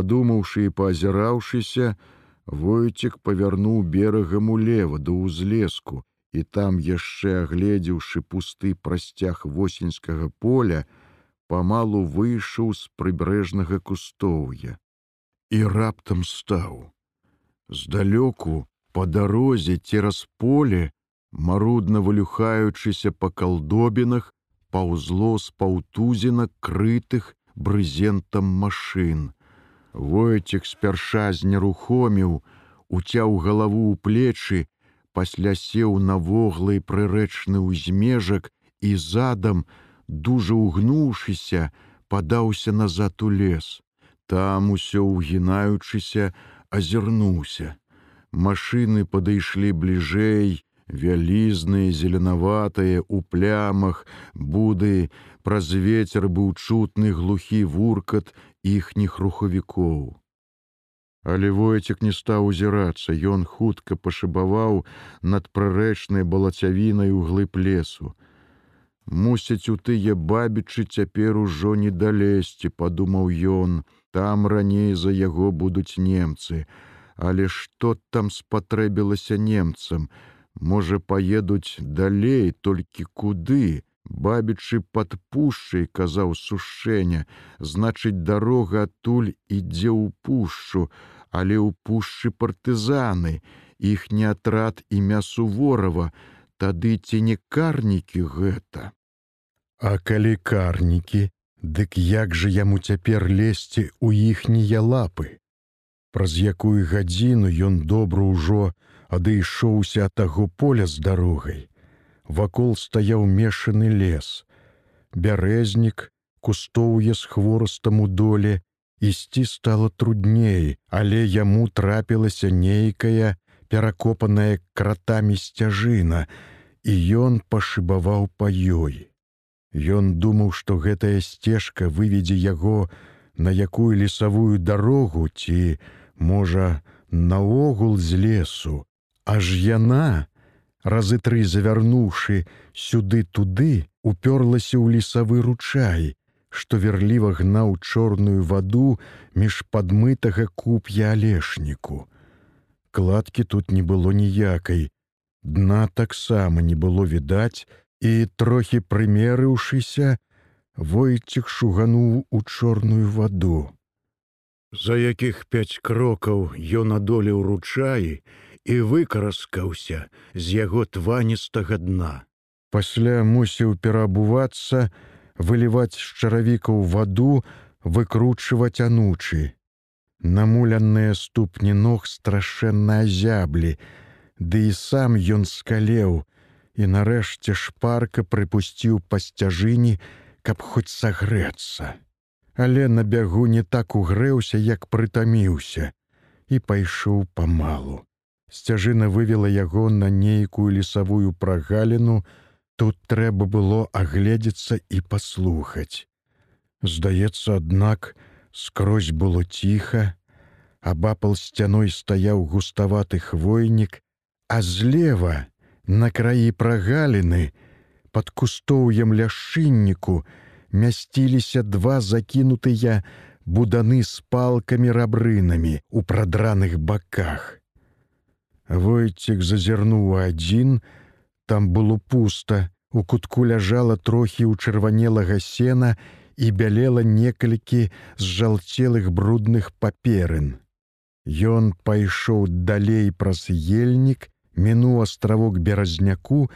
Падумаўшы і паазіраўшыся, Войцек павярнуў берагам улева да ўзлеску, і там яшчэ агледзеўшы пусты прасцяг восеньскага поля, памалу выйшаў з прыбярэжнага кустоўя і раптам стаў. Здалёку по дарозе цераз поле, марудна вылюхаючыся па калдобінах, паўзло з паўтузіна крытых брызентам машын. Войцек спярша знерухоміў, уцяў галаву ў плечы, пасля сеў на воглы прырэчны ўзмежак і задам, дужа ўгнуўшыся, падаўся назад у лес. Там усё ўгінаючыся, азірнуўся. Машыны падышлі бліжэй, вялізныя, зеленаватыя, у плямах, буды, праз ветер быў чутны глухі вуркат іхніх рухавікоў. Але войцек не стаў узірацца, ён хутка пашыбаваў над прарэчнай балацявінай у глыб лесу. Мусяць у тыя бабічы цяпер ужо не далезці, падумаў ён, там раней за яго будуць немцы, Але што там спатрэбілася немцам, Можа, паедуць далей толькі куды, бабічы пад пушчай казаў сушэння, значыць дарога адтуль ідзе ў пушчу, але ў пушчы партызаны, іхні атрад і мясу ворава, тады ці не карнікі гэта. А калі карнікі, дык як жа яму цяпер лезці ў іхнія лапы. Праз якую гадзіну ён добра ўжо адышоўся ад таго поля з дарогай. Вакол стаяў мешаны лес. Бярэзнік, кустоўе з хворастам у доле, ісці стала трудней, але яму трапілася нейкая, перакопаная кратамі сцяжына, і ён пашыбаваў па ёй. Ён думаў, што гэтая сцежка выведзе яго на якую лесавую дарогу ці, можа, наогул з лесу, Аж яна, разы тры завярнуўшы сюды туды, упёрлася ў лесавы ручай, што верліва гнаў чорную ваду між падмытага куп'я алешніку. Кладкі тут не было ніякай. Дна таксама не было відаць, і трохі прымерыўшыся, войцех шугануў у чорную ваду. За якіх пяць крокаў ён адолеў ручаі, і выкараскаўся з яго тваністага дна. Пасля мусіў перабувацца, выліваць з чаравікаў ваду, выкручваць анучы. Намуляныя ступні ног страшэнна азяблі, Ды і сам ён скалеў і нарэшце шпарка прыпусціў па сцяжыні, каб хоць сагрэцца. Але на бягу не так угрэўся, як прытаміўся і пайшоў памалу. Сцяжына вывела яго на нейкую лесавую прагаліну, тут трэба было агледзецца і паслухаць. Здаецца, аднак, скрозь было ціха, абапал сцяной стаяў густаваты хвойнік, а злева, на краі прагаліны, под кустоўем ляшынніку мясціліся два закінутыя буданы з палкамі рабрынамі у прадраных баках. Войцек зазірнуў адзін, там было пуста, у кутку ляжала трохі ў чырванелага сена і бялела некалькі з жалцелых брудных паперын. Ён пайшоў далей праз ельнік, мінуў астравок беразняку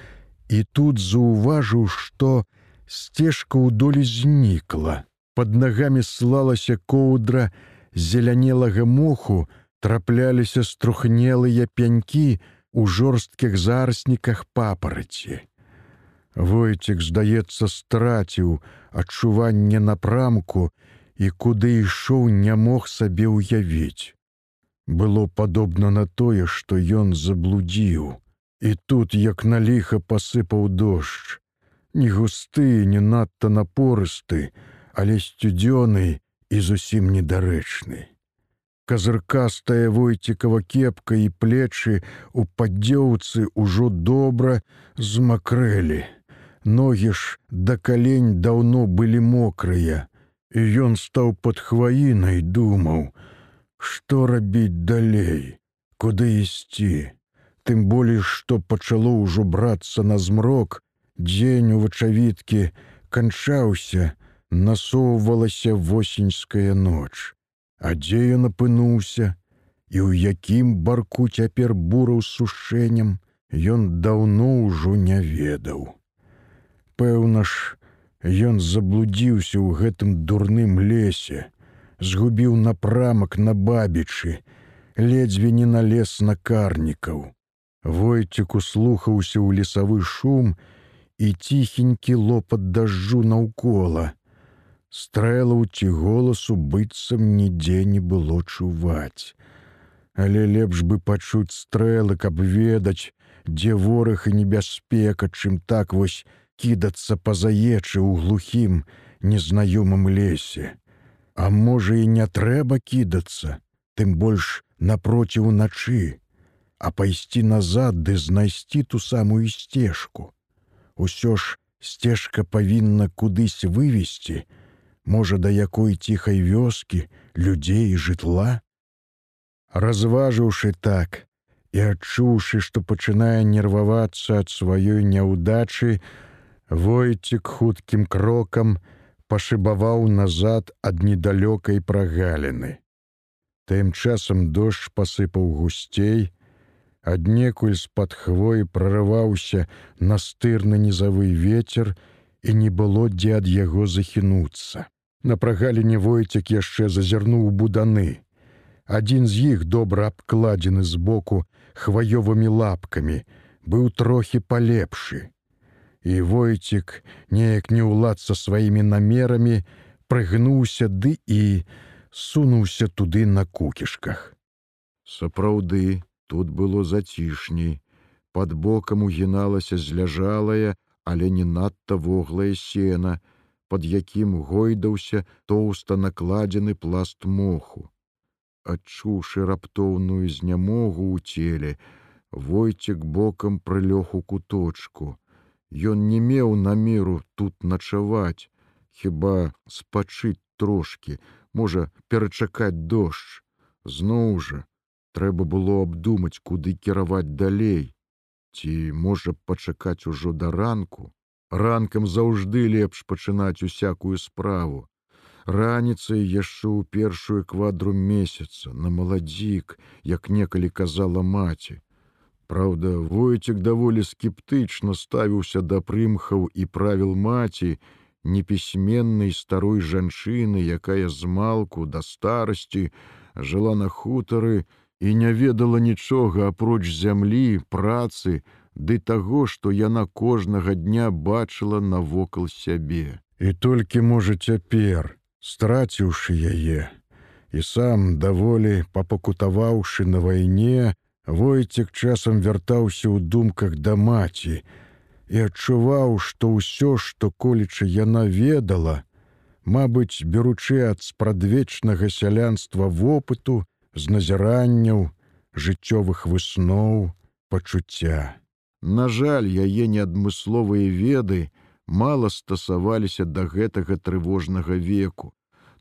і тут заўважыў, што сцежка ў долі знікла. Пад нагамі слалася коўдра зелянелага моху, трапляліся струхнелыя пянькі ў жорсткіх зарасніках папараці. Войцек, здаецца, страціў адчуванне напрамку і куды ішоў не мог сабе ўявіць. Было падобна на тое, што ён заблудзіў. І тут, як на ліха пасыпаў дождж, не густы, не надта напорысты, але сцюдзёны і зусім недарэчны казыркастая войцікава кепка і плечы у паддзеўцы ўжо добра змакрэлі. Ногі ж да калень даўно былі мокрыя, і ён стаў пад хваінай думаў: Што рабіць далей, куды ісці? Тым болей, што пачало ўжо брацца на змрок, дзень у вачавіткі канчаўся, насоўвалася восеньская ноч. А дзе ён апынуўся, і ў якім барку цяпер бураў сушэннем, ён даўно ўжо не ведаў. Пэўна ж, ён заблудзіўся ў гэтым дурным лесе, згубіў напрамак на бабічы, ледзьве не налез на карнікаў. Войцік услухаўся ў лесавы шум і ціхенькі лопат дажджу наўкола. Стрэлаў ці голасу быццам нідзе не было чуваць. Але лепш бы пачуць стрэлы, каб ведаць, дзе вораг і небяспека, чым так вось кідацца па заечы ў глухім, незнаёмым лесе. А можа і не трэба кідацца, тым больш напроці ўначы, а пайсці назад ды знайсці ту самую сцежку. Усё ж сцежка павінна кудысь вывесці, можа да якой ціхай вёскі, людзей і жытла. Разважыўшы так і адчуўшы, што пачынае нервавацца ад сваёй няўдачы, Войцік хуткім крокам пашыбаваў назад ад недалёкай прагаліны. Тым часам дождж пасыпаў гусцей, аднекуль з-пад хвоі прарываўся настырны нізавы ветер і не было дзе ад яго захінуцца. На прагаліне войцек яшчэ зазірнуў буданы. Адзін з іх добра абкладзены збоку хваёвымі лапкамі, быў трохі палепшы і войцік неяк не ўлад са сваімі намерамі прыгнуўся ды і сунуўся туды на кукішках. Сапраўды тут было зацішней под бокам угіналася зляжалая, але не надта воглае сена, под якім гойдаўся тоўста накладзены пласт моху. Адчуўшы раптоўную знямогу ў целе, войцік бокам прылёг у куточку. Ён не меў намеру тут начаваць, хіба спачыць трошки, можа перачакаць дождж. Зноў жа, трэба было абдумаць, куды кіраваць далей. Ці можа пачакаць ужо да ранку. Ранкам заўжды лепш пачынаць усякую справу. Раніцай яшчэ ў першую квадру месяца, на маладзік, як некалі казала маці. Праўда, войцік даволі скептычна ставіўся да прымхаў і правіл маці, непісьменнай старой жанчыны, якая з малку да старасці жыла на хутары і не ведала нічога апроч зямлі, працы, ды таго, што яна кожнага дня бачыла навокал сябе. І толькі можа цяпер, страціўшы яе, і сам даволі папакутаваўшы на вайне, Войцек часам вяртаўся ў думках да маці і адчуваў, што ўсё, што коліча яна ведала, Мабыць, беручы ад спрадвечнага сялянства вопыту, з назіранняў, жыццёвых высноў, пачуцця. На жаль, яе неадмысловыя веды мала стасаваліся да гэтага трывожнага веку.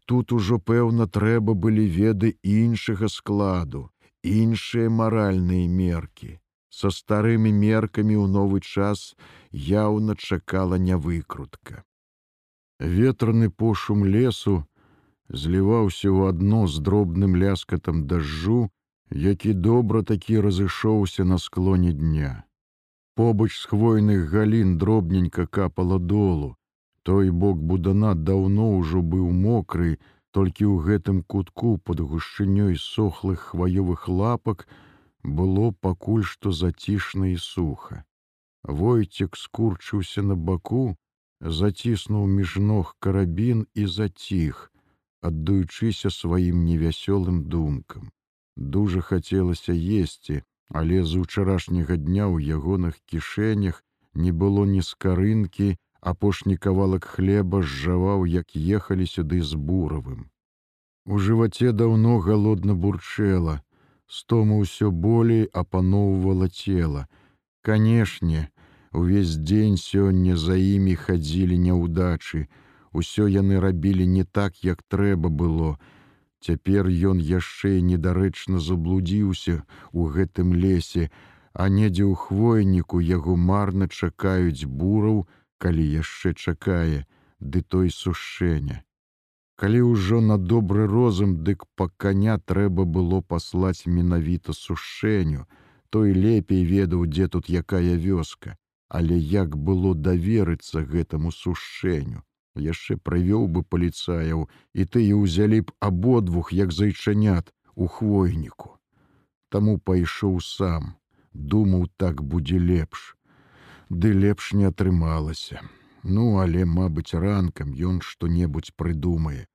Тут ужо, пэўна, трэба былі веды іншага складу іншыя маральныя меркі. Са старымі меркамі ў новы час яўна чакала нявыкрутка. Ветраны пошум лесу зліваўся ў адно з дробным ляскатам дажджу, які добра такі разышоўся на склоне дня. Побач з хвойных галін дробненька капала долу. Той бок будана даўно ўжо быў мокрый, толькі ў гэтым кутку под гушчынёй сохлых хваёвых лапак было пакуль што зацішна і суха. Войцек скурчыўся на баку, заціснуў між ног карабін і заціх, аддаючыся сваім невясёлым думкам. Дужа хацелася есці, але з учарашняга дня ў ягоных кішэнях не было ні скарынкі, апошні кавалак хлеба зжаваў, як ехалі сюды з буравым. У жываце даўно галодна бурчэла, стома ўсё болей апаноўвала цела. Канешне, увесь дзень сёння за імі хадзілі няўдачы, Усё яны рабілі не так, як трэба было. Цяпер ён яшчэ недарэчна заблудзіўся у гэтым лесе, а недзе ў хвойніку яго марна чакаюць бураў, калі яшчэ чакае, ды той сушэння. Калі ўжо на добры розум, дык па каня трэба было паслаць менавіта сушэню, той лепей ведаў, дзе тут якая вёска, але як было даверыцца гэтаму сушэнню. Яшчэ прывёў бы паліцаяў, і тыя ўзялі б абодвух як зайчанят у хвойніку. Таму пайшоў сам, думаў так будзе лепш. Ды лепш не атрымалася. Ну, але, мабыць, ранкам ён што-небудзь прыдумае.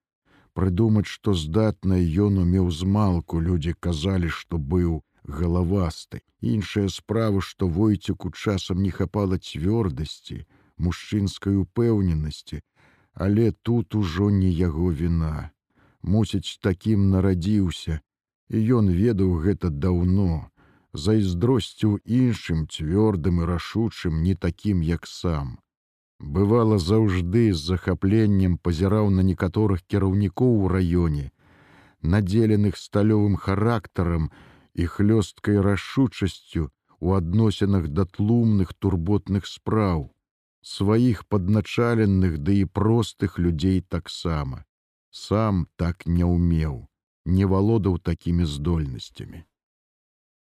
Прыдумаць, што здатнае ён умеў змалку, людзі казалі, што быў галавасты. Іншая справа, што войцеку часам не хапала цвёрдасці, мужчынскай упэўненасці, але тут ужо не яго віна. Мусіць, такім нарадзіўся, і ён ведаў гэта даўно, зайздросціў іншым цвёрдым і рашучым не такім, як сам бывала заўжды з захапленнем пазіраў на некаторых кіраўнікоў у раёне, надзеленых сталёвым характарам і хлёсткай рашучасцю у адносінах да тлумных турботных спраў, сваіх падначаленых ды да і простых людзей таксама. Сам так не ўмеў, не валодаў такімі здольнасцямі.